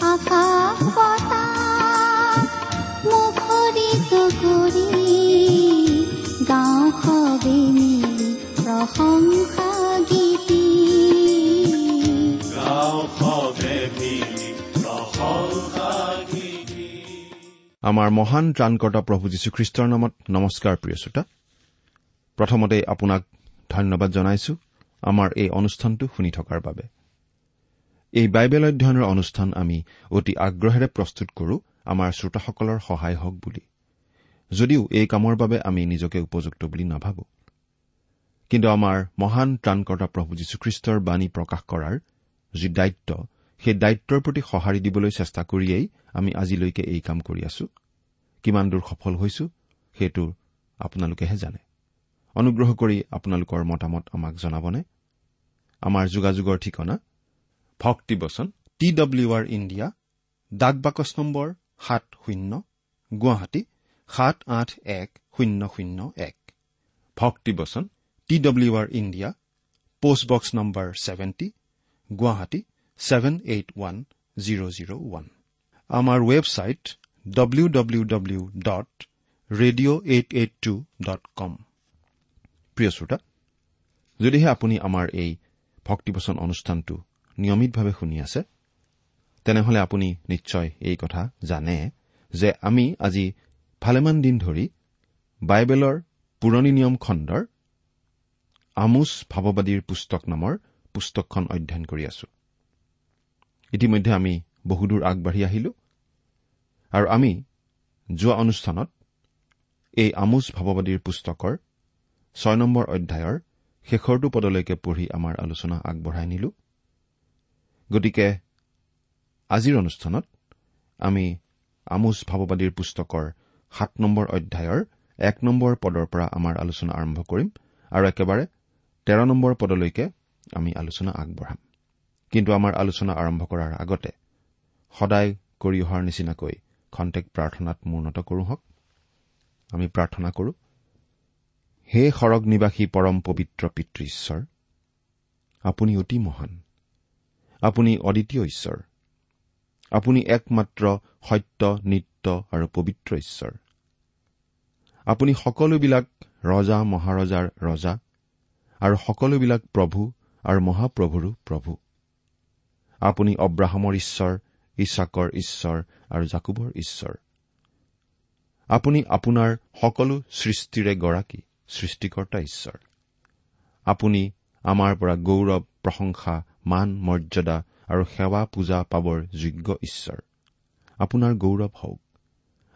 আকাশ প্ৰশংসা গীতি। আমাৰ মহান ত্ৰাণকৰ্তা প্ৰভু যীশুখ্ৰীষ্টৰ নামত নমস্কাৰ প্ৰিয় শ্ৰোতা। প্ৰথমতে আপোনাক ধন্যবাদ জনাইছো। আমাৰ এই অনুষ্ঠানটো শুনি থকাৰ বাবে। এই বাইবেল অধ্যয়নৰ অনুষ্ঠান আমি অতি আগ্ৰহেৰে প্ৰস্তুত কৰো আমাৰ শ্ৰোতাসকলৰ সহায় হওক বুলি। যদিও এই কামৰ বাবে আমি নিজকে উপযুক্ত বুলি নাভাবো। কিন্তু আমাৰ মহান ত্ৰাণকৰ্তা প্ৰভু যীশুখ্ৰীষ্টৰ বাণী প্ৰকাশ কৰাৰ যি দায়িত্ব সেই দায়িত্বৰ প্ৰতি সঁহাৰি দিবলৈ চেষ্টা কৰিয়েই আমি আজিলৈকে এই কাম কৰি আছো। কিমান দূৰ সফল হৈছো সেইটো আপোনালোকেহে জানে। অনুগ্ৰহ কৰি আপোনালোকৰ মতামত আমাক জনাবনে? আমাৰ যোগাযোগৰ ঠিকনা ভক্তিবচন টি ডব্লিউ আৰ ইণ্ডিয়া ডাক বাকচ নম্বৰ সাত শূন্য গুৱাহাটী সাত আঠ এক শূন্য শূন্য এক। Bhaktibachan T W R India post box number seventy Guwahati seven eight one zero' zero' one. আমাৰ website W W W dot radio' eight eight two dot com প্ৰিয় শ্ৰোতা যদিহে আপুনি আমাৰ এই ভক্তিবচন অনুষ্ঠানটো নিয়মিতভাৱে শুনি আছে? তেনেহলে আপুনি নিশ্চয় এই কথা জানে যে আমি আজি ভালেমান দিন ধৰি বাইবেলৰ পুৰণি নিয়ম খণ্ডৰ আমোচ ভাৱবাদীৰ পুস্তক নামৰ পুস্তকখন অধ্যয়ন কৰি আছো। ইতিমধ্যে আমি বহুদূৰ আগবাঢ়ি আহিলো আৰু আমি যোৱা অনুষ্ঠানত এই আমোচ ভাৱবাদীৰ পুস্তকৰ ছয় নম্বৰ অধ্যায়ৰ শেষৰটো পদলৈকে পঢ়ি আমাৰ আলোচনা আগবঢ়াই নিলো। গতিকে আজিৰ অনুষ্ঠানত আমি আমোচ ভাৱবাদীৰ পুস্তকৰ সাত নম্বৰ অধ্যায়ৰ এক নম্বৰ পদৰ পৰা আমাৰ আলোচনা আৰম্ভ কৰিম আৰু একেবাৰে তেৰ নম্বৰ পদলৈকে আমি আলোচনা আগবঢ়াম। কিন্তু আমাৰ আলোচনা আৰম্ভ কৰাৰ আগতে সদায় কৰি অহাৰ নিচিনাকৈ খন্তেক প্ৰাৰ্থনাত মূৰ্ণত কৰোঁ হওক। আমি প্ৰাৰ্থনা কৰো হে সৰগ নিবাসী পৰম পবিত্ৰ পিতৃ ঈশ্বৰ আপুনি অতি মহান। আপুনি অদ্বিতীয় ঈশ্বৰ। আপুনি একমাত্ৰ সত্য নিত্য আৰু পবিত্ৰ ঈশ্বৰ। আপুনি সকলোবিলাক ৰজা মহাৰজাৰ ৰজা আৰু সকলোবিলাক প্ৰভু আৰু মহাপ্ৰভুৰো প্ৰভু। আপুনি অব্ৰাহামৰ ঈশ্বৰ ইছাকৰ ঈশ্বৰ আৰু জাকুবৰ ঈশ্বৰ। আপুনি আপোনাৰ সকলো সৃষ্টিৰে গৰাকী সৃষ্টিকৰ্তা ঈশ্বৰ। আপুনি আমাৰ পৰা গৌৰৱ প্ৰশংসা মান মৰ্যাদা আৰু সেৱা পূজা পাবৰ যোগ্য ঈশ্বৰ। আপোনাৰ গৌৰৱ হওক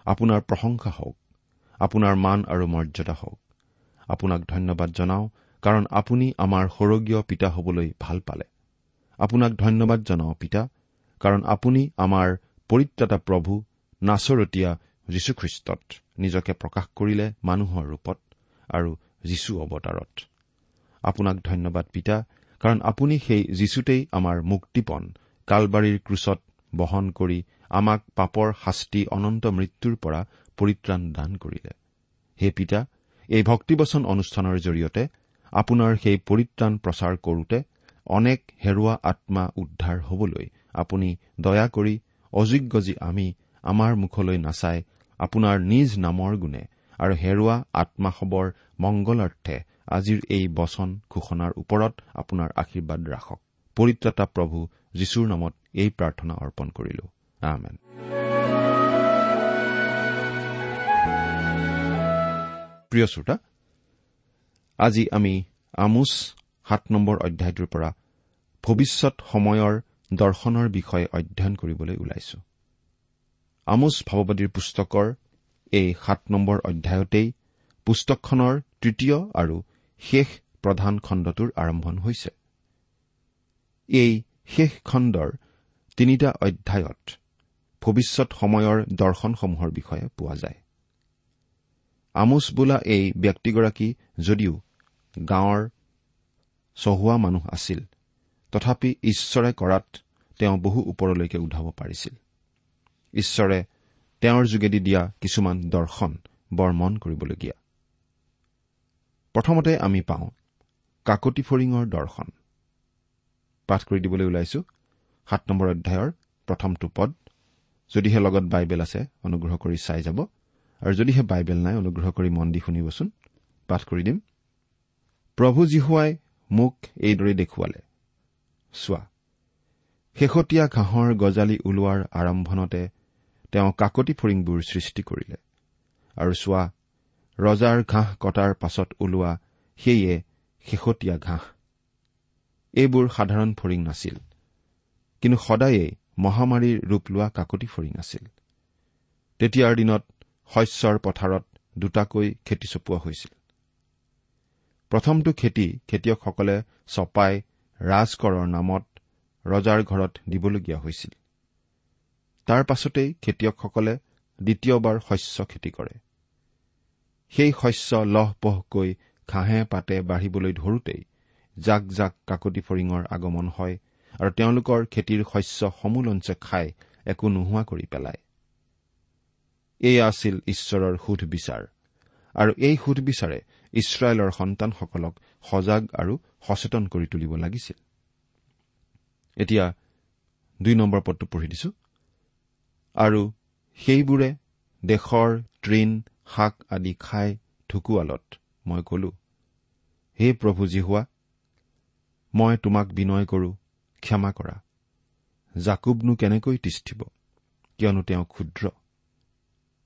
আপোনাৰ প্ৰশংসা হওক আপোনাৰ মান আৰু মৰ্যাদা হওক। আপোনাক ধন্যবাদ জনাওঁ কাৰণ আপুনি আমাৰ সৰগীয় পিতা হবলৈ ভাল পালে। আপোনাক ধন্যবাদ জনাওঁ পিতা কাৰণ আপুনি আমাৰ পৰিত্ৰাতা প্ৰভু নাচৰতীয়া যীশুখ্ৰীষ্টত নিজকে প্ৰকাশ কৰিলে মানুহৰ ৰূপত আৰু যীশু অৱতাৰত। আপোনাক ধন্যবাদ পিতা কাৰণ আপুনি সেই যীশুতেই আমাৰ মুক্তিপণ কালবাৰীৰ ক্ৰুচত বহন কৰি আমাক পাপৰ শাস্তি অনন্ত মৃত্যুৰ পৰা পৰিত্ৰাণ দান কৰিলে। হে পিতা এই ভক্তিবচন অনুষ্ঠানৰ জৰিয়তে আপোনাৰ সেই পৰিত্ৰাণ প্ৰচাৰ কৰোতে অনেক হেৰুৱা আত্মা উদ্ধাৰ হবলৈ আপুনি দয়া কৰি অযোগ্য যি আমি আমাৰ মুখলৈ নাচাই আপোনাৰ নিজ নামৰ গুণে আৰু হেৰুৱা আত্মাসৱৰ মংগলাৰ্থে আজিৰ এই বচন ঘোষণাৰ ওপৰত আপোনাৰ আশীৰ্বাদ ৰাখক। পৰিত্ৰাতা প্ৰভু যীশুৰ নামত এই প্ৰাৰ্থনা অৰ্পণ কৰিলো। আমেন। প্ৰিয় শ্ৰোতা আজি আমি আমোচ সাত নম্বৰ অধ্যায়টোৰ পৰা ভৱিষ্যত সময়ৰ দৰ্শনৰ বিষয়ে অধ্যয়ন কৰিবলৈ ওলাইছো। আমোচ ভাৱবাদীৰ পুস্তকৰ এই সাত নম্বৰ অধ্যায়তেই পুস্তকখনৰ তৃতীয় আৰু শেষ প্ৰধান খণ্ডটোৰ আৰম্ভণি হৈছে। এই শেষ খণ্ডৰ তিনিটা অধ্যায়ত ভৱিষ্যত সময়ৰ দৰ্শনসমূহৰ বিষয়ে পোৱা যায়। আমোচ বোলা এই ব্যক্তিগৰাকী যদিও গাঁৱৰ চহোৱা মানুহ আছিল তথাপি ঈশ্বৰে কৰাত তেওঁ বহু ওপৰলৈকে উঠাব পাৰিছিল। ঈশ্বৰে তেওঁৰ যোগেদি দিয়া কিছুমান দৰ্শন বৰ মন কৰিবলগীয়া। প্ৰথমতে আমি পাওঁ কাকতি ফৰিঙৰ দৰ্শন। পাঠ কৰি দিবলৈ ওলাইছো। সাত নম্বৰ অধ্যায়ৰ প্ৰথমটো পদ যদিহে লগত বাইবেল আছে অনুগ্ৰহ কৰি চাই যাব। আৰু যদিহে বাইবেল নাই অনুগ্ৰহ কৰি মন দি শুনিবচোন। পাঠ কৰি দিম। প্ৰভু জীহুৱাই মোক এইদৰে দেখুৱালে চোৱা শেহতীয়া ঘাঁহৰ গজালি ওলোৱাৰ আৰম্ভণতে তেওঁ কাকতি ফৰিংবোৰ সৃষ্টি কৰিলে। আৰু চোৱা ৰজাৰ ঘাঁহ কটাৰ পাছত ওলোৱা সেয়ে শেহতীয়া ঘাঁহ। এইবোৰ সাধাৰণ ফৰিং নাছিল কিন্তু সদায়েই মহামাৰীৰ ৰূপ লোৱা কাকতি ফৰিং আছিল। তেতিয়াৰ দিনত শস্যৰ পথাৰত দুটাকৈ খেতি চপোৱা হৈছিল। প্ৰথমটো খেতি খেতিয়কসকলে চপাই ৰাজকৰৰ নামত ৰজাৰ ঘৰত দিবলগীয়া হৈছিল। তাৰ পাছতেই খেতিয়কসকলে দ্বিতীয়বাৰ শস্য খেতি কৰে। সেই শস্য লহপহকৈ ঘাঁহে পাতে বাঢ়িবলৈ ধৰোতেই জাক জাক কাকতি ফৰিঙৰ আগমন হয় আৰু তেওঁলোকৰ খেতিৰ শস্য সমূলঞ্চে খাই একো নোহোৱা কৰি পেলায়। এয়া আছিল ঈশ্বৰৰ সুধবিচাৰ আৰু এই সুধবিচাৰে ইছৰাইলৰ সন্তানসকলক সজাগ আৰু সচেতন কৰি তুলিব লাগিছিল। এতিয়া দুই নম্বৰ পদটো পঢ়ি দিছো। আৰু সেইবোৰে দেশৰ তৃণ শাক আদি খাই ঢুকুৱালত মই কলো হে প্ৰভু হোৱা মই তোমাক বিনয় কৰো ক্ষমা কৰা। জাকুবনো কেনেকৈ তিষ্ঠিব? কিয়নো তেওঁ ক্ষুদ্ৰ।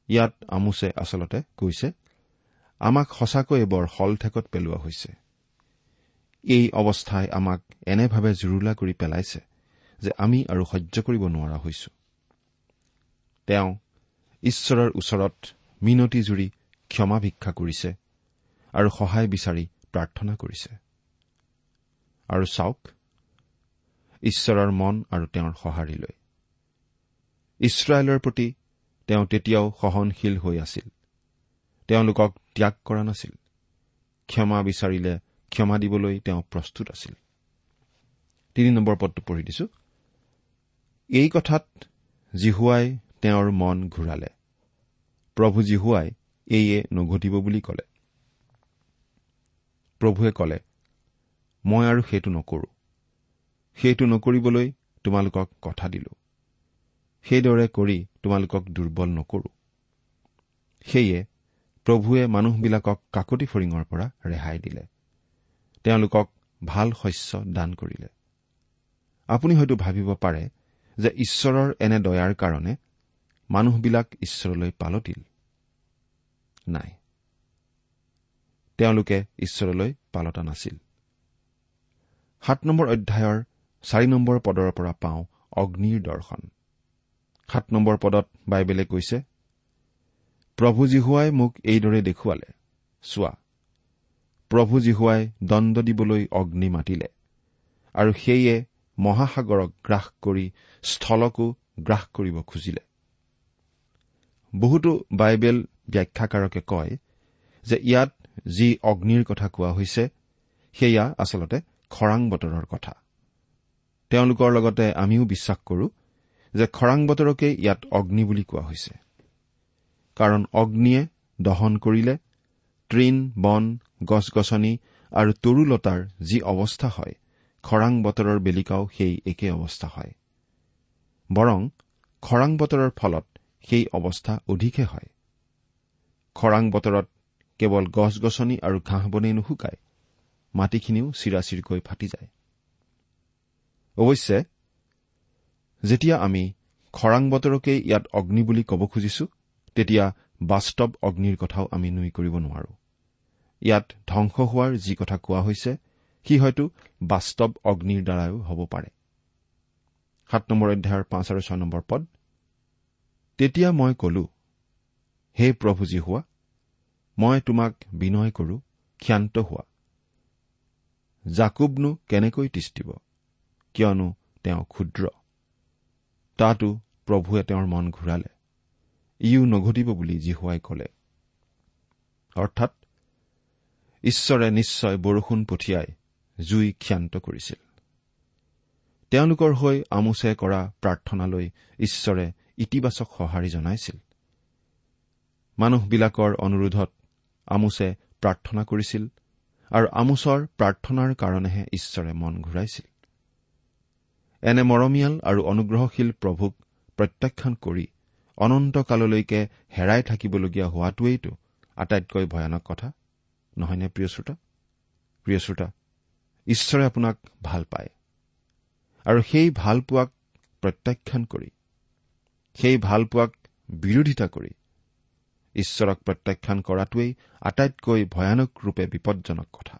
ইয়াত আমোছে আচলতে কৈছে আমাক সঁচাকৈয়ে বৰ শলঠেকত পেলোৱা হৈছে। এই অৱস্থাই আমাক এনেভাৱে জুৰুলা কৰি পেলাইছে যে আমি আৰু সহ্য কৰিব নোৱাৰা হৈছো। তেওঁ ঈশ্বৰৰ ওচৰত মিনতি জুৰি ক্ষমা ভিক্ষা কৰিছে আৰু সহায় বিচাৰি প্ৰাৰ্থনা কৰিছে। আৰু চাওক ঈশ্বৰৰ মন আৰু তেওঁৰ সঁহাৰিলৈ ইছৰাইলৰ প্ৰতি তেওঁ তেতিয়াও সহনশীল হৈ আছিল। তেওঁলোকক ত্যাগ কৰা নাছিল। ক্ষমা বিচাৰিলে ক্ষমা দিবলৈ তেওঁ প্ৰস্তুত আছিল। তিনি নম্বৰ পদটো পঢ়ি দিছো। এই কথাত জিহুৱাই তেওঁৰ মন ঘূৰালে। প্ৰভু জিহুৱাই এইয়ে নঘটিব বুলি কলে। প্ৰভুৱে কলে মই আৰু সেইটো নকৰো। সেইটো নকৰিবলৈ তোমালোকক কথা দিলো। সেইদৰে কৰি তোমালোকক দুৰ্বল নকৰো। সেয়ে প্ৰভুৱে মানুহবিলাকক কাকতি ফৰিঙৰ পৰা ৰেহাই দিলে। তেওঁলোকক ভাল শস্য দান কৰিলে। আপুনি হয়তো ভাবিব পাৰে যে ঈশ্বৰৰ এনে দয়াৰ কাৰণে মানুহবিলাক ঈশ্বৰলৈ পালতিল নাই। তেওঁলোকে ঈশ্বৰলৈ পালতা নাছিল। সাত নম্বৰ অধ্যায়ৰ চাৰি নম্বৰ পদৰ পৰা পাওঁ অগ্নিৰ দৰ্শন। সাত নম্বৰ পদত বাইবেলে কৈছে প্ৰভু জীহুৱাই মোক এইদৰে দেখুৱালে চোৱা প্ৰভু জীহুৱাই দণ্ড দিবলৈ অগ্নি মাতিলে আৰু সেয়ে মহাসাগৰক গ্ৰাস কৰি স্থলকো গ্ৰাস কৰিব খুজিলে। বহুতো বাইবেল ব্যাখ্যাকাৰকে কয় যে ইয়াত যি অগ্নিৰ কথা কোৱা হৈছে সেয়া আচলতে খৰাং বতৰৰ কথা। তেওঁলোকৰ লগতে আমিও বিশ্বাস কৰো যে খৰাং বতৰকে ইয়াত অগ্নি বুলি কোৱা হৈছে। কাৰণ অগ্নিয়ে দহন কৰিলে তৃণ বন গছ গছনি আৰু তৰুলতাৰ যি অৱস্থা হয় খৰাং বতৰৰ বেলিকাও সেই একে অৱস্থা হয়। বৰং খৰাং বতৰৰ ফলত সেই অৱস্থা অধিকহে হয়। খৰাং বতৰত কেৱল গছ গছনি আৰু ঘাঁহ বনেই নুশুকায় মাটিখিনিও চিৰাচিৰকৈ ফাটি যায়। অৱশ্যে যেতিয়া আমি খৰাং বতৰকেই ইয়াত অগ্নি বুলি ক'ব খুজিছো তেতিয়া বাস্তৱ অগ্নিৰ কথাও আমি নুই কৰিব নোৱাৰো। ইয়াত ধ্বংস হোৱাৰ যি কথা কোৱা হৈছে সি হয়তো বাস্তৱ অগ্নিৰ দ্বাৰাও হ'ব পাৰে। সাত নম্বৰ অধ্যায়ৰ পাঁচ আৰু ছয় নম্বৰ পদ তেতিয়া মই কলো হে প্ৰভুজী হোৱা মই তোমাক বিনয় কৰো ক্ষান্ত হোৱা। জাকুবনো কেনেকৈ তিষ্টিব কিয়নো তেওঁ ক্ষুদ্ৰ। তাতো প্ৰভুৱে তেওঁৰ মন ঘূৰালে। ইও নঘটিব বুলি জীহুৱাই কলে। অৰ্থাৎ ঈশ্বৰে নিশ্চয় বৰষুণ পঠিয়াই জুই ক্ষান্ত কৰিছিল। তেওঁলোকৰ হৈ আমোচে কৰা প্ৰাৰ্থনালৈ ঈশ্বৰে ইতিবাচক সঁহাৰি জনাইছিল। মানুহবিলাকৰ অনুৰোধত আমোচে প্ৰাৰ্থনা কৰিছিল আৰু আমোচৰ প্ৰাৰ্থনাৰ কাৰণেহে ঈশ্বৰে মন ঘূৰাইছিল। এনে মৰমীয়াল আৰু অনুগ্ৰহশীল প্ৰভুক প্ৰত্যাখ্যান কৰি অনন্তকাললৈকে হেৰাই থাকিবলগীয়া হোৱাটোৱেইতো আটাইতকৈ ভয়ানক কথা নহয়নে প্ৰিয় শ্ৰোতা? প্ৰিয় শ্ৰোতা ঈশ্বৰে আপোনাক ভাল পায়। আৰু সেই ভালপোৱাক প্ৰত্যাখ্যান কৰি সেই ভালপোৱাক বিৰোধিতা কৰি ঈশ্বৰক প্ৰত্যাখ্যান কৰাটোৱেই আটাইতকৈ ভয়ানক ৰূপে বিপদজনক কথা।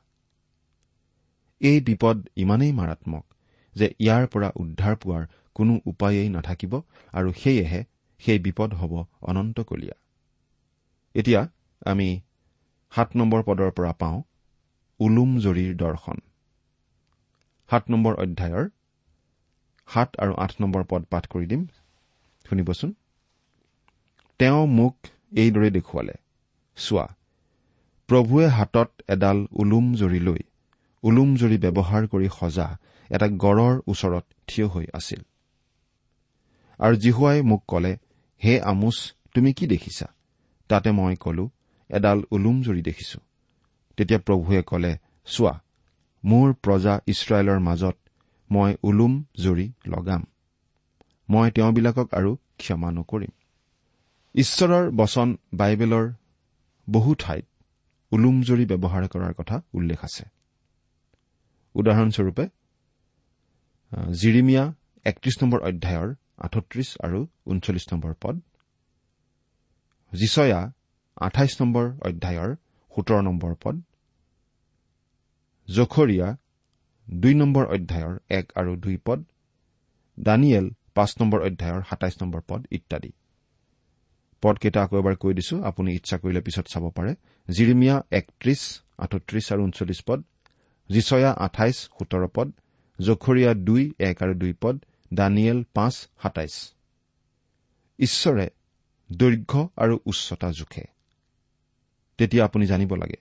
এই বিপদ ইমানেই মাৰাত্মক যে ইয়াৰ পৰা উদ্ধাৰ পোৱাৰ কোনো উপায়েই নাথাকিব আৰু সেয়েহে সেই বিপদ হ'ব অনন্তকলীয়া। এতিয়া আমি সাত নম্বৰ পদৰ পৰা পাওঁ উলুম জৰীৰ দৰ্শন। সাত নম্বৰ অধ্যায়ৰ সাত আৰু আঠ নম্বৰ পদ পাঠ কৰি দিম। শুনিবচোন। তেওঁ মোক এইদৰে দেখুৱালে চোৱা প্ৰভুৱে হাতত এডাল উলুম জৰি লৈ উলুম জৰি ব্যৱহাৰ কৰি সজা এটা গড়ৰ ওচৰত থিয় হৈ আছিল। আৰু জিহুৱাই মোক কলে হে আমোচ তুমি কি দেখিছা? তাতে মই কলো এডাল উলুম জৰি দেখিছো। তেতিয়া প্ৰভুৱে কলে চোৱা মোৰ প্ৰজা ইছৰাইলৰ মাজত মই উলুম জৰি লগাম। মই তেওঁবিলাকক আৰু ক্ষমা নকৰিম। ঈশ্বৰৰ বচন বাইবেলৰ বহু ঠাইত উলুম জৰি ব্যৱহাৰ কৰাৰ কথা উল্লেখ আছে। উদাহৰণস্বৰূপে জিৰিমিয়া একত্ৰিশ নম্বৰ অধ্যায়ৰ আঠত্ৰিশ আৰু ঊনচল্লিছ নম্বৰ পদ জিচয়া আঠাইছ নম্বৰ অধ্যায়ৰ সোতৰ নম্বৰ পদ জখৰীয়া দুই নম্বৰ অধ্যায়ৰ এক আৰু দুই পদ দানিয়েল পাঁচ নম্বৰ অধ্যায়ৰ সাতাইছ নম্বৰ পদ ইত্যাদি। পদকেইটা আকৌ এবাৰ কৈ দিছো আপুনি ইচ্ছা কৰিলে পিছত চাব পাৰে। জিৰিমিয়া একত্ৰিশ আঠত্ৰিশ আৰু ঊনচল্লিছ পদ জিচয়া আঠাইছ সোতৰ পদ জখৰীয়া দুই এক আৰু দুই পদ দানিয়েল পাঁচ সাতাইছ ঈশ্বৰে দৈৰ্ঘ্য আৰু উচ্চতা জোখে। তেতিয়া আপুনি জানিব লাগে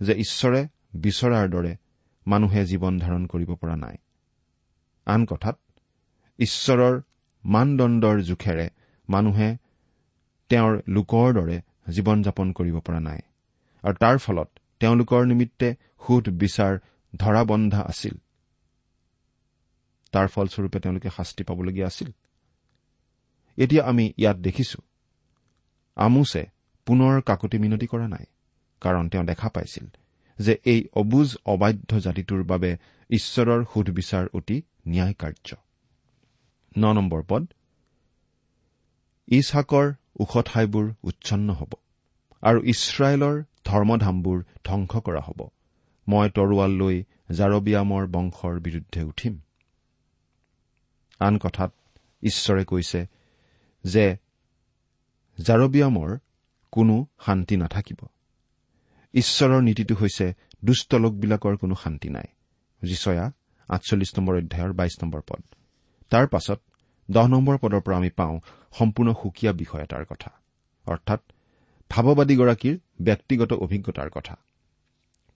যে ঈশ্বৰে বিচৰাৰ দৰে মানুহে জীৱন ধাৰণ কৰিব পৰা নাই। আন কথাত ঈশ্বৰৰ মানদণ্ডৰ জোখেৰে মানুহে তেওঁৰ লোকৰ দৰে জীৱন যাপন কৰিব পৰা নাই। আৰু তাৰ ফলত তেওঁলোকৰ নিমিত্তে সুধ বিচাৰ ধৰা বন্ধা আছিল। তাৰ ফলস্বৰূপে তেওঁলোকে শাস্তি পাবলগীয়া আছিল। এতিয়া আমি ইয়াত দেখিছো আমোছে পুনৰ কাকতি মিনতি কৰা নাই কাৰণ তেওঁ দেখা পাইছিল। যে এই অবুজ অবাধ্য জাতিটোৰ বাবে ঈশ্বৰৰ সুধবিচাৰ অতি ন্যায় কাৰ্য নম্বৰ পদ ইছহাকৰ ওখ ঠাইবোৰ উচ্ছন্ন হ'ব আৰু ইছৰাইলৰ ধৰ্মধামবোৰ ধ্বংস কৰা হ'ব। মই তৰোৱাল লৈ জাৰবিয়ামৰ বংশৰ বিৰুদ্ধে উঠিম। আন কথাত ঈশ্বৰে কৈছে যে জাৰবিয়ামৰ কোনো শান্তি নাথাকিব। ঈশ্বৰৰ নীতিটো হৈছে দুষ্ট লোকবিলাকৰ কোনো শান্তি নাই। যিচয়া আঠচল্লিছ নম্বৰ অধ্যায়ৰ বাইছ নম্বৰ পদ। তাৰ পাছত দহ নম্বৰ পদৰ পৰা আমি পাওঁ সম্পূৰ্ণ সুকীয়া বিষয় এটাৰ কথা অৰ্থাৎ ভাৱবাদীগৰাকীৰ ব্যক্তিগত অভিজ্ঞতাৰ কথা।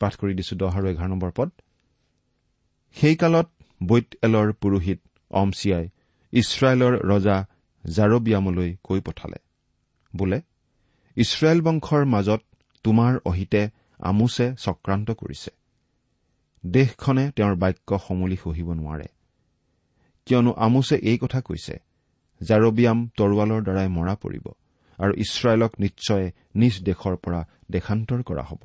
পাঠ কৰি দিছো দহ আৰু এঘাৰ নম্বৰ পদ। সেইকালত বৈত এলৰ পুৰোহিত অমচিয়াই ইছৰাইলৰ ৰজা জাৰবিয়ামলৈ কৈ পঠালে বোলে ইছৰাইল বংশৰ মাজত তোমাৰ অহিতে আমোছে চক্ৰান্ত কৰিছে। দেশখনে তেওঁৰ বাক্য সমূলি সহিব নোৱাৰে। কিয়নো আমোছে এই কথা কৈছে জাৰবিয়াম তৰোৱালৰ দ্বাৰাই মৰা পৰিব আৰু ইছৰাইলক নিশ্চয় নিজ দেশৰ পৰা দেশান্তৰ কৰা হ'ব।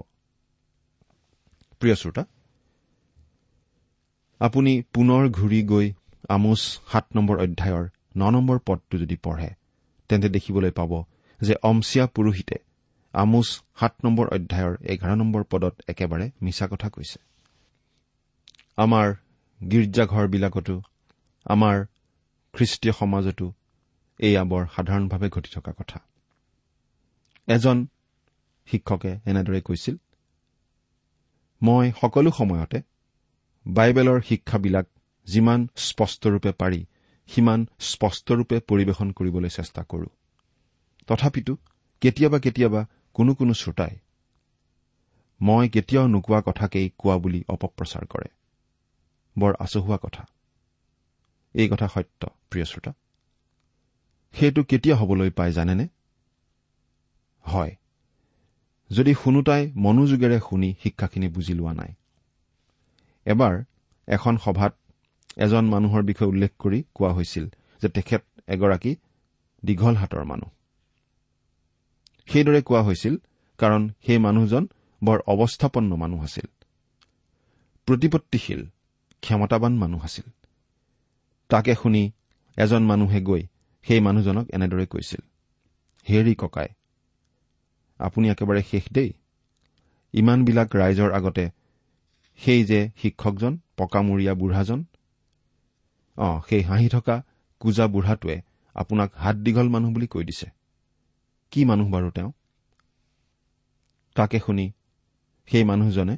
আপুনি পুনৰ ঘূৰি গৈ আমোচ সাত নম্বৰ অধ্যায়ৰ ন নম্বৰ পদটো যদি পঢ়ে তেন্তে দেখিবলৈ পাব যে অমচিয়া পুৰোহিতে আমোচ সাত নম্বৰ অধ্যায়ৰ এঘাৰ নম্বৰ পদত একেবাৰে মিছা কথা কৈছে। আমাৰ গীৰ্জাঘৰবিলাকতো আমাৰ খ্ৰীষ্টীয় সমাজতো এয়া বৰ সাধাৰণভাৱে ঘটি থকা কথা। এজন শিক্ষকে এনেদৰে কৈছিল মই সকলো সময়তে বাইবেলৰ শিক্ষাবিলাক যিমান স্পষ্টৰূপে পাৰি সিমান স্পষ্টৰূপে পৰিৱেশন কৰিবলৈ চেষ্টা কৰো। তথাপিতো কেতিয়াবা কেতিয়াবা কোনো কোনো শ্ৰোতাই মই কেতিয়াও নোকোৱা কথাকেই কোৱা বুলি অপপ্ৰচাৰ কৰে। বৰ আচহুৱা কথা। এই কথা সত্য প্ৰিয় শ্ৰোতা। সেইটো কেতিয়া হবলৈ পায় জানেনে? হয়। যদি শুনোতাই মনোযোগেৰে শুনি শিক্ষাখিনি বুজি লোৱা নাই। এবাৰ এখন সভাত এজন মানুহৰ বিষয়ে উল্লেখ কৰি কোৱা হৈছিল যে তেখেত এগৰাকী দীঘল হাতৰ মানুহ। সেইদৰে কোৱা হৈছিল কাৰণ সেই মানুহজন বৰ অৱস্থাপন্ন মানুহ আছিল। প্ৰতিপত্তিশীল ক্ষমতাবান মানুহ আছিল। তাকে শুনি এজন মানুহে গৈ সেই মানুহজনক এনেদৰে কৈছিল হেৰি ককাই আপুনি একেবাৰে শেষ দেই। ইমানবিলাক ৰাইজৰ আগতে সেই যে শিক্ষকজন পকামূৰীয়া বুঢ়াজন অ সেই হাঁহি থকা কোজা বুঢ়াটোৱে আপোনাক হাত দীঘল মানুহ বুলি কৈ দিছে। কি মানুহ বাৰু তেওঁ? তাকে শুনি সেই মানুহজনে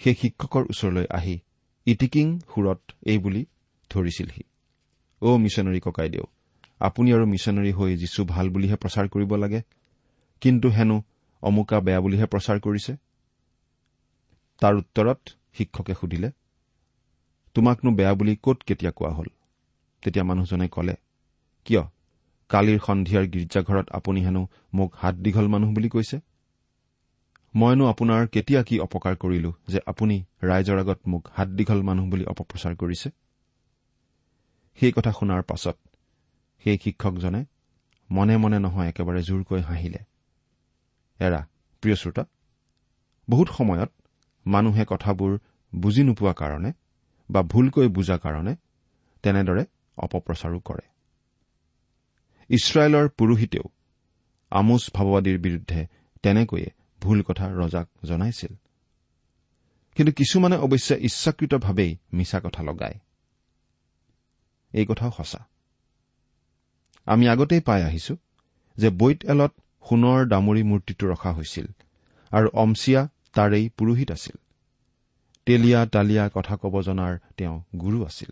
সেই শিক্ষকৰ ওচৰলৈ আহি ইটিকিং সুৰত এই বুলি ধৰিছিলহি। অ' মিছনেৰী ককাইদেউ আপুনি আৰু মিছনেৰী হৈ যীচু ভাল বুলিহে প্ৰচাৰ কৰিব লাগে কিন্তু হেনো অমুকা বেয়া বুলিহে প্ৰচাৰ কৰিছে? তাৰ উত্তৰত শিক্ষকে সুধিলে তোমাকনো বেয়া বুলি কত কেতিয়া কোৱা হল? তেতিয়া মানুহজনে কলে কিয়? কালিৰ সন্ধিয়াৰ গীৰ্জাঘৰত আপুনি হেনো মোক হাত দীঘল মানুহ বুলি কৈছে? মইনো আপোনাৰ কেতিয়া কি অপকাৰ কৰিলো যে আপুনি ৰাইজৰ আগত মোক হাত দীঘল মানুহ বুলি অপপ্ৰচাৰ কৰিছে? সেই কথা শুনাৰ পাছত সেই শিক্ষকজনে মনে মনে নহয় একেবাৰে জোৰকৈ হাঁহিলে। এৰা প্ৰিয় শ্ৰোতা বহুত সময়ত মানুহে কথাবোৰ বুজি নোপোৱা কাৰণে বা ভুলকৈ বুজা কাৰণে তেনেদৰে অপপ্ৰচাৰো কৰে। ইছৰাইলৰ পুৰোহিতেও আমোচ ভাৱবাদীৰ বিৰুদ্ধে তেনেকৈয়ে ভুল কথা ৰজাক জনাইছিল। কিন্তু কিছুমানে অৱশ্যে ইচ্ছাকৃতভাৱেই মিছা কথা লগায়। এই কথাও সঁচা। আমি আগতেই পাই আহিছো যে বৈত এলত সোণৰ দামৰি মূৰ্তিটো ৰখা হৈছিল আৰু অমচিয়া তাৰেই পুৰোহিত আছিল। তেলীয়া তালিয়া কথা কব জনাৰ তেওঁ গুৰু আছিল।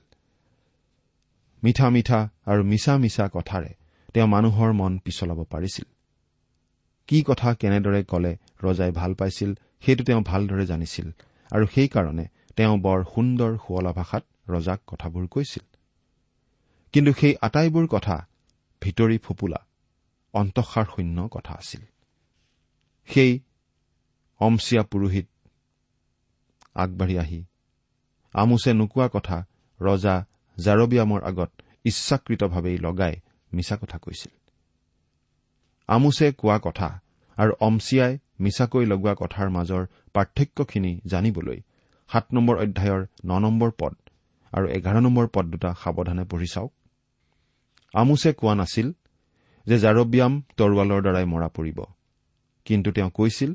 মিঠা মিঠা আৰু মিছা মিছা কথাৰে তেওঁ মানুহৰ মন পিছলাব পাৰিছিল। কি কথা কেনেদৰে কলে ৰজাই ভাল পাইছিল সেইটো তেওঁ ভালদৰে জানিছিল আৰু সেইকাৰণে তেওঁ বৰ সুন্দৰ শুৱলা ভাষাত ৰজাক কথাবোৰ কৈছিল। কিন্তু সেই আটাইবোৰ কথা ভিতৰি ফোপোলা অন্তঃসাৰ শূন্য কথা আছিল। সেই অমচিয়া পুৰোহিত আগবাঢ়ি আহি আমোছে নোকোৱা কথা ৰজা জাৰবিয়ামৰ আগত ইচ্ছাকৃতভাৱেই লগাই মিছা কথা কৈছিল আমোছে কোৱা কথা আৰু অমচিয়াই মিছাকৈ লগোৱা কথাৰ মাজৰ পাৰ্থক্যখিনি জানিবলৈ সাত নম্বৰ অধ্যায়ৰ ন নম্বৰ পদ আৰু এঘাৰ নম্বৰ পদ দুটা সাৱধানে পঢ়ি চাওক। আমোছে কোৱা নাছিল যে জাৰবিয়াম তৰোৱালৰ দ্বাৰাই মৰা পৰিব। কিন্তু তেওঁ কৈছিল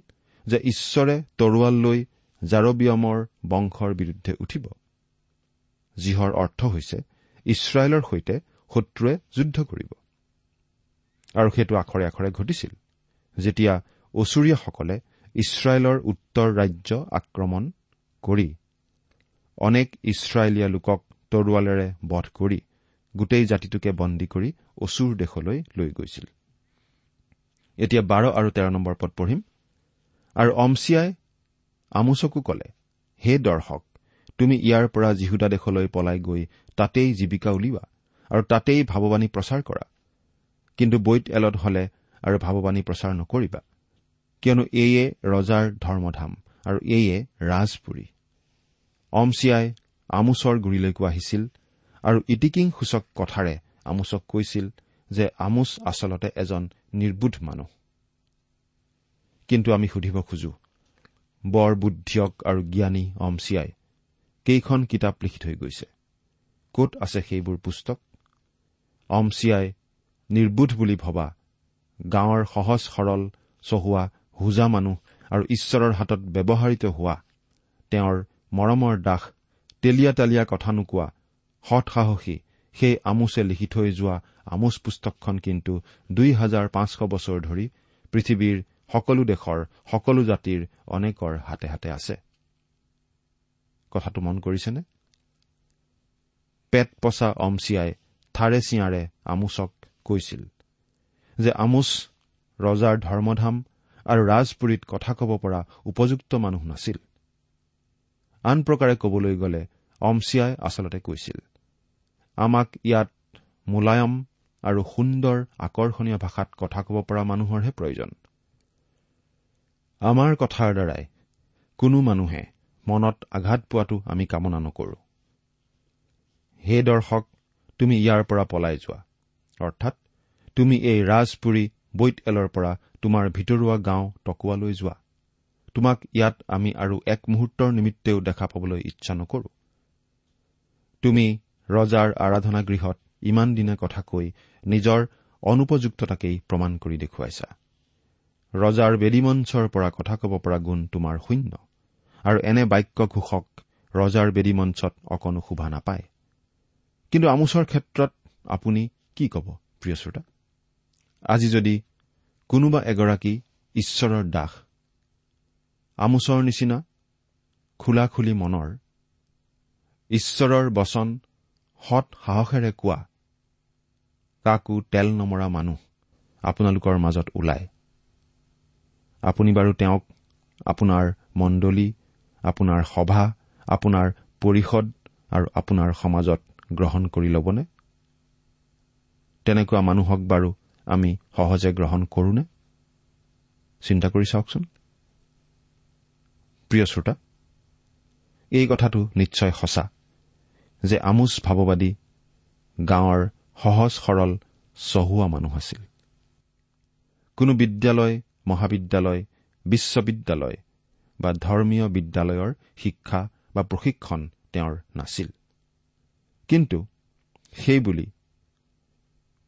যে ঈশ্বৰে তৰোৱাল লৈ জাৰবিয়ামৰ বংশৰ বিৰুদ্ধে উঠিব। যিহৰ অৰ্থ হৈছে ইছৰাইলৰ সৈতে শত্ৰুৱে যুদ্ধ কৰিব। আৰু সেইটো আখৰে আখৰে ঘটিছিল যেতিয়া অচুৰীয়াসকলে ইছৰাইলৰ উত্তৰ ৰাজ্য আক্ৰমণ কৰি অনেক ইছৰাইলীয়া লোকক তৰোৱালেৰে বধ কৰি গোটেই জাতিটোকে বন্দী কৰি অচুৰ দেশলৈ লৈ গৈছিল। এতিয়া বাৰ আৰু তেৰ নম্বৰ পদ পঢ়িম। আৰু অমছিয়াই আমোচকো কলে হে দৰ্শক তুমি ইয়াৰ পৰা জিহুদা দেশলৈ পলাই গৈ তাতেই জীৱিকা উলিওৱা। আৰু তাতেই ভাৱবাণী প্ৰচাৰ কৰা। কিন্তু বৈত এলত হলে আৰু ভাৱবাণী প্ৰচাৰ নকৰিবা। কিয়নো এয়ে ৰজাৰ ধৰ্মধাম আৰু এয়ে ৰাজপুৰী। অমছিয়াই আমোচৰ গুৰিলৈকো আহিছিল আৰু ইটিকিং সূচক কথাৰে আমোচক কৈছিল যে আমোচ আচলতে এজন নিৰ্বোধ মানুহ। কিন্তু আমি সুধিব খোজো বৰ বুদ্ধিয়ক আৰু জ্ঞানী অমছিয়াই কেইখন কিতাপ লিখি থৈ গৈছে? কত আছে সেইবোৰ পুস্তক? অমছিয়াই নিৰ্বোধ বুলি ভবা গাঁৱৰ সহজ সৰল চহোৱা হোজা মানুহ আৰু ঈশ্বৰৰ হাতত ব্যৱহাৰিত হোৱা তেওঁৰ মৰমৰ দাস তেলীয়া তেলীয়া কথা নোকোৱা সৎসাহসী সেই আমোচে লিখি থৈ যোৱা আমোচ পুস্তকখন কিন্তু দুই হাজাৰ পাঁচশ বছৰ ধৰি পৃথিৱীৰ সকলো দেশৰ সকলো জাতিৰ অনেকৰ হাতে হাতে আছে। কথাটো মন কৰিছেনে? পেট পচা অমছিয়াই থাৰে চিঞাৰে আমোচক কৈছিল যে আমোচ ৰজাৰ ধৰ্মধাম আৰু ৰাজপুৰীত কথা কব পৰা উপযুক্ত মানুহ নাছিল। আন প্ৰকাৰে কবলৈ গ'লে অমছিয়াই আচলতে কৈছিল আমাক ইয়াত মোলায়ম আৰু সুন্দৰ আকৰ্ষণীয় ভাষাত কথা কব পৰা মানুহৰহে প্ৰয়োজন। আমাৰ কথাৰ দ্বাৰাই কোনো মানুহে মনত আঘাত পোৱাটো আমি কামনা নকৰো। হে দৰ্শক তুমি ইয়াৰ পৰা পলাই যোৱা। অৰ্থাৎ তুমি এই ৰাজপুৰী বৈত এলৰ পৰা তোমাৰ ভিতৰুৱা গাঁও টকুৱালৈ যোৱা। তোমাক ইয়াত আমি আৰু এক মুহূৰ্তৰ নিমিত্তেও দেখা পাবলৈ ইচ্ছা নকৰো। তুমি ৰজাৰ আৰাধনা গৃহত ইমান দিনে কথা কৈ নিজৰ অনুপযুক্ততাকেই প্ৰমাণ কৰি দেখুৱাইছা। ৰজাৰ বেদীমঞ্চৰ পৰা কথা কব পৰা গুণ তোমাৰ শূন্য। আৰু এনে বাক্য ঘোষক ৰজাৰ বেদীমঞ্চত অকণো শোভা নাপায়। কিন্তু আমোচৰ ক্ষেত্ৰত আপুনি কি কব প্ৰিয় শ্ৰোতা? আজি যদি কোনোবা এগৰাকী ঈশ্বৰৰ দাস আমোচৰ নিচিনা খোলা খুলি মনৰ ঈশ্বৰৰ বচন সৎ সাহসেৰে কোৱা কাকো তেল নমৰা মানুহ আপোনালোকৰ মাজত ওলায়। আপুনি বাৰু তেওঁক আপোনাৰ মণ্ডলী আপোনাৰ সভা আপোনাৰ পৰিষদ আৰু আপোনাৰ সমাজত গ্ৰহণ কৰি ল'বনে? তেনেকুৱা মানুহক বাৰু আমি সহজে গ্ৰহণ কৰোনে? চিন্তা কৰি চাওকচোন। প্ৰিয় শ্ৰোতা এই কথাটো নিশ্চয় সঁচা যে আমোচ ভাৱবাদী গাঁৱৰ সহজ সৰল চহোৱা মানুহ আছিল। কোনো বিদ্যালয় মহাবিদ্যালয় বিশ্ববিদ্যালয় বা ধৰ্মীয় বিদ্যালয়ৰ শিক্ষা বা প্ৰশিক্ষণ তেওঁৰ নাছিল। কিন্তু সেইবুলি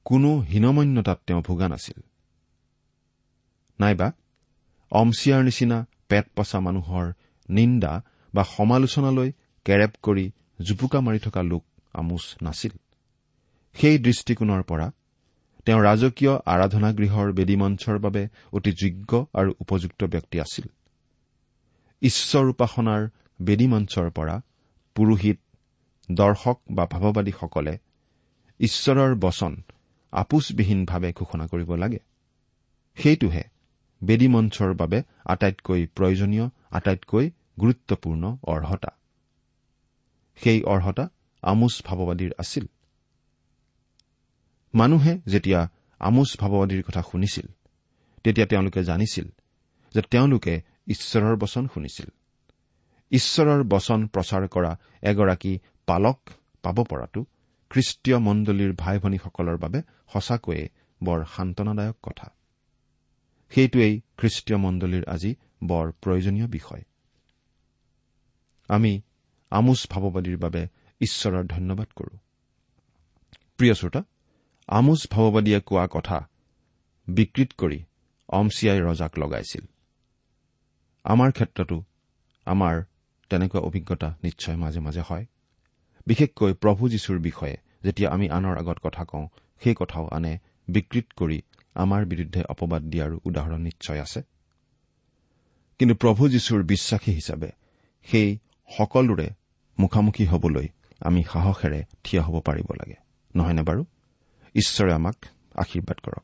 কোনো হীনমন্যতাত তেওঁ ভোগা নাছিল। নাইবা অমছিয়াৰ নিচিনা পেট পচা মানুহৰ নিন্দা বা সমালোচনালৈ কেৰেপ কৰি জুপুকা মাৰি থকা লোক আমোচ নাছিল। সেই দৃষ্টিকোণৰ পৰা তেওঁ ৰাজকীয় আৰাধনা গৃহৰ বেদীমঞ্চৰ বাবে অতি যোগ্য আৰু উপযুক্ত ব্যক্তি আছিল। ঈশ্বৰ উপাসনাৰ বেদীমঞ্চৰ পৰা পুৰোহিত দৰ্শক বা ভাৱবাদীসকলে ঈশ্বৰৰ বচন আপোচবিহীনভাৱে ঘোষণা কৰিব লাগে। সেইটোহে বেদীমঞ্চৰ বাবে আটাইতকৈ প্ৰয়োজনীয় আটাইতকৈ গুৰুত্বপূৰ্ণ অৰ্হতা। সেই অৰ্হতা আমোচ ভাৱবাদীৰ আছিল। মানুহে যেতিয়া আমোচ ভাৱবাদীৰ কথা শুনিছিল তেতিয়া তেওঁলোকে জানিছিল যে তেওঁলোকে ঈশ্বৰৰ বচন শুনিছিল। ঈশ্বৰৰ বচন প্ৰচাৰ কৰা এগৰাকী পালক পাব পৰাটো খ্ৰীষ্টীয় মণ্ডলীৰ ভাই ভনীসকলৰ বাবে সঁচাকৈয়ে বৰ সান্তনাদায়ক কথা। সেইটোৱেই খ্ৰীষ্টীয় মণ্ডলীৰ আজি বৰ প্ৰয়োজনীয় বিষয়। আমি আমোচ ভাৱবাদীৰ বাবে ঈশ্বৰৰ ধন্যবাদ কৰো। প্ৰিয় শ্ৰোতা আমোচ ভাৱবাদীয়ে কোৱা কথা বিকৃত কৰি অমছিয়াই ৰজাক লগাইছিল। আমাৰ ক্ষেত্ৰতো আমাৰ তেনেকুৱা অভিজ্ঞতা নিশ্চয় মাজে মাজে হয়। বিশেষকৈ প্ৰভু যীশুৰ বিষয়ে যেতিয়া আমি আনৰ আগত কথা কওঁ সেই কথাও আনে বিকৃত কৰি আমাৰ বিৰুদ্ধে অপবাদ দিয়াৰো উদাহৰণ নিশ্চয় আছে। কিন্তু প্ৰভু যীশুৰ বিশ্বাসী হিচাপে সেই সকলোৰে মুখামুখি হবলৈ আমি সাহসেৰে থিয় হ'ব পাৰিব লাগে। নহয়নে বাৰু? ঈশ্বৰে আমাক আশীৰ্বাদ কৰক।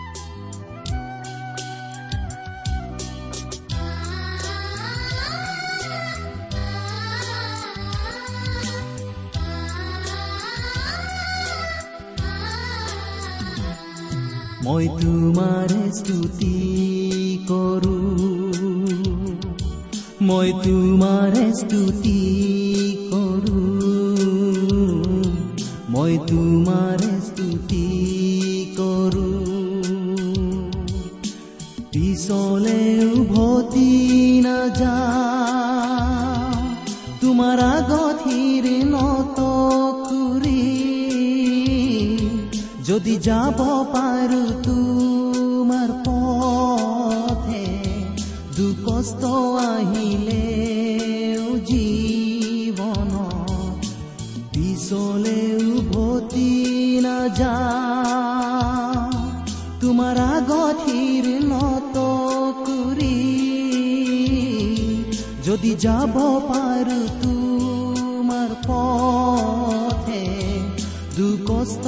মই তোমাৰ স্তুতি কৰো। মই তোমাৰ স্তুতি কৰো। মই তোমাৰ স্তুতি কৰো। পিছলে উভতি নাযা তোমাৰ আগথিৰ নত যদি যাব যদি যাব পাৰো তোমাৰ পথে দুকষ্ট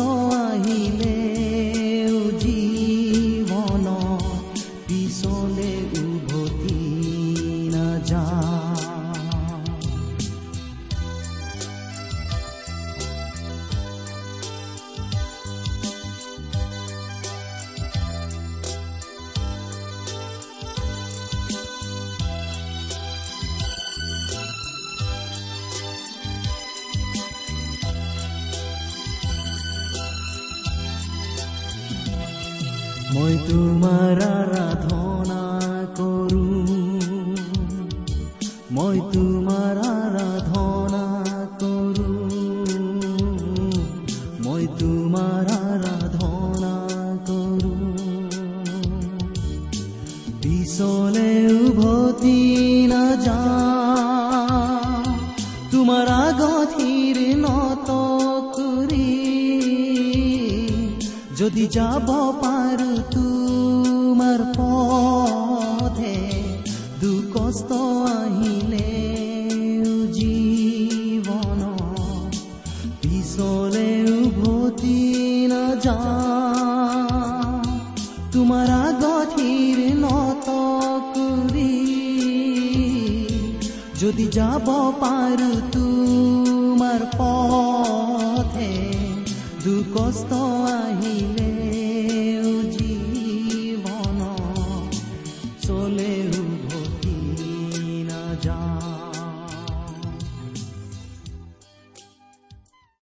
যদি যাব পাৰো তোমাৰ পথে দুকষ্ট আহিলে জীৱন পিছলে উভতি নাযা। তোমাৰ আগথিৰ নত কৰি যদি যাব পাৰো তোমাৰ পথে দুখ কষ্ট আহিলে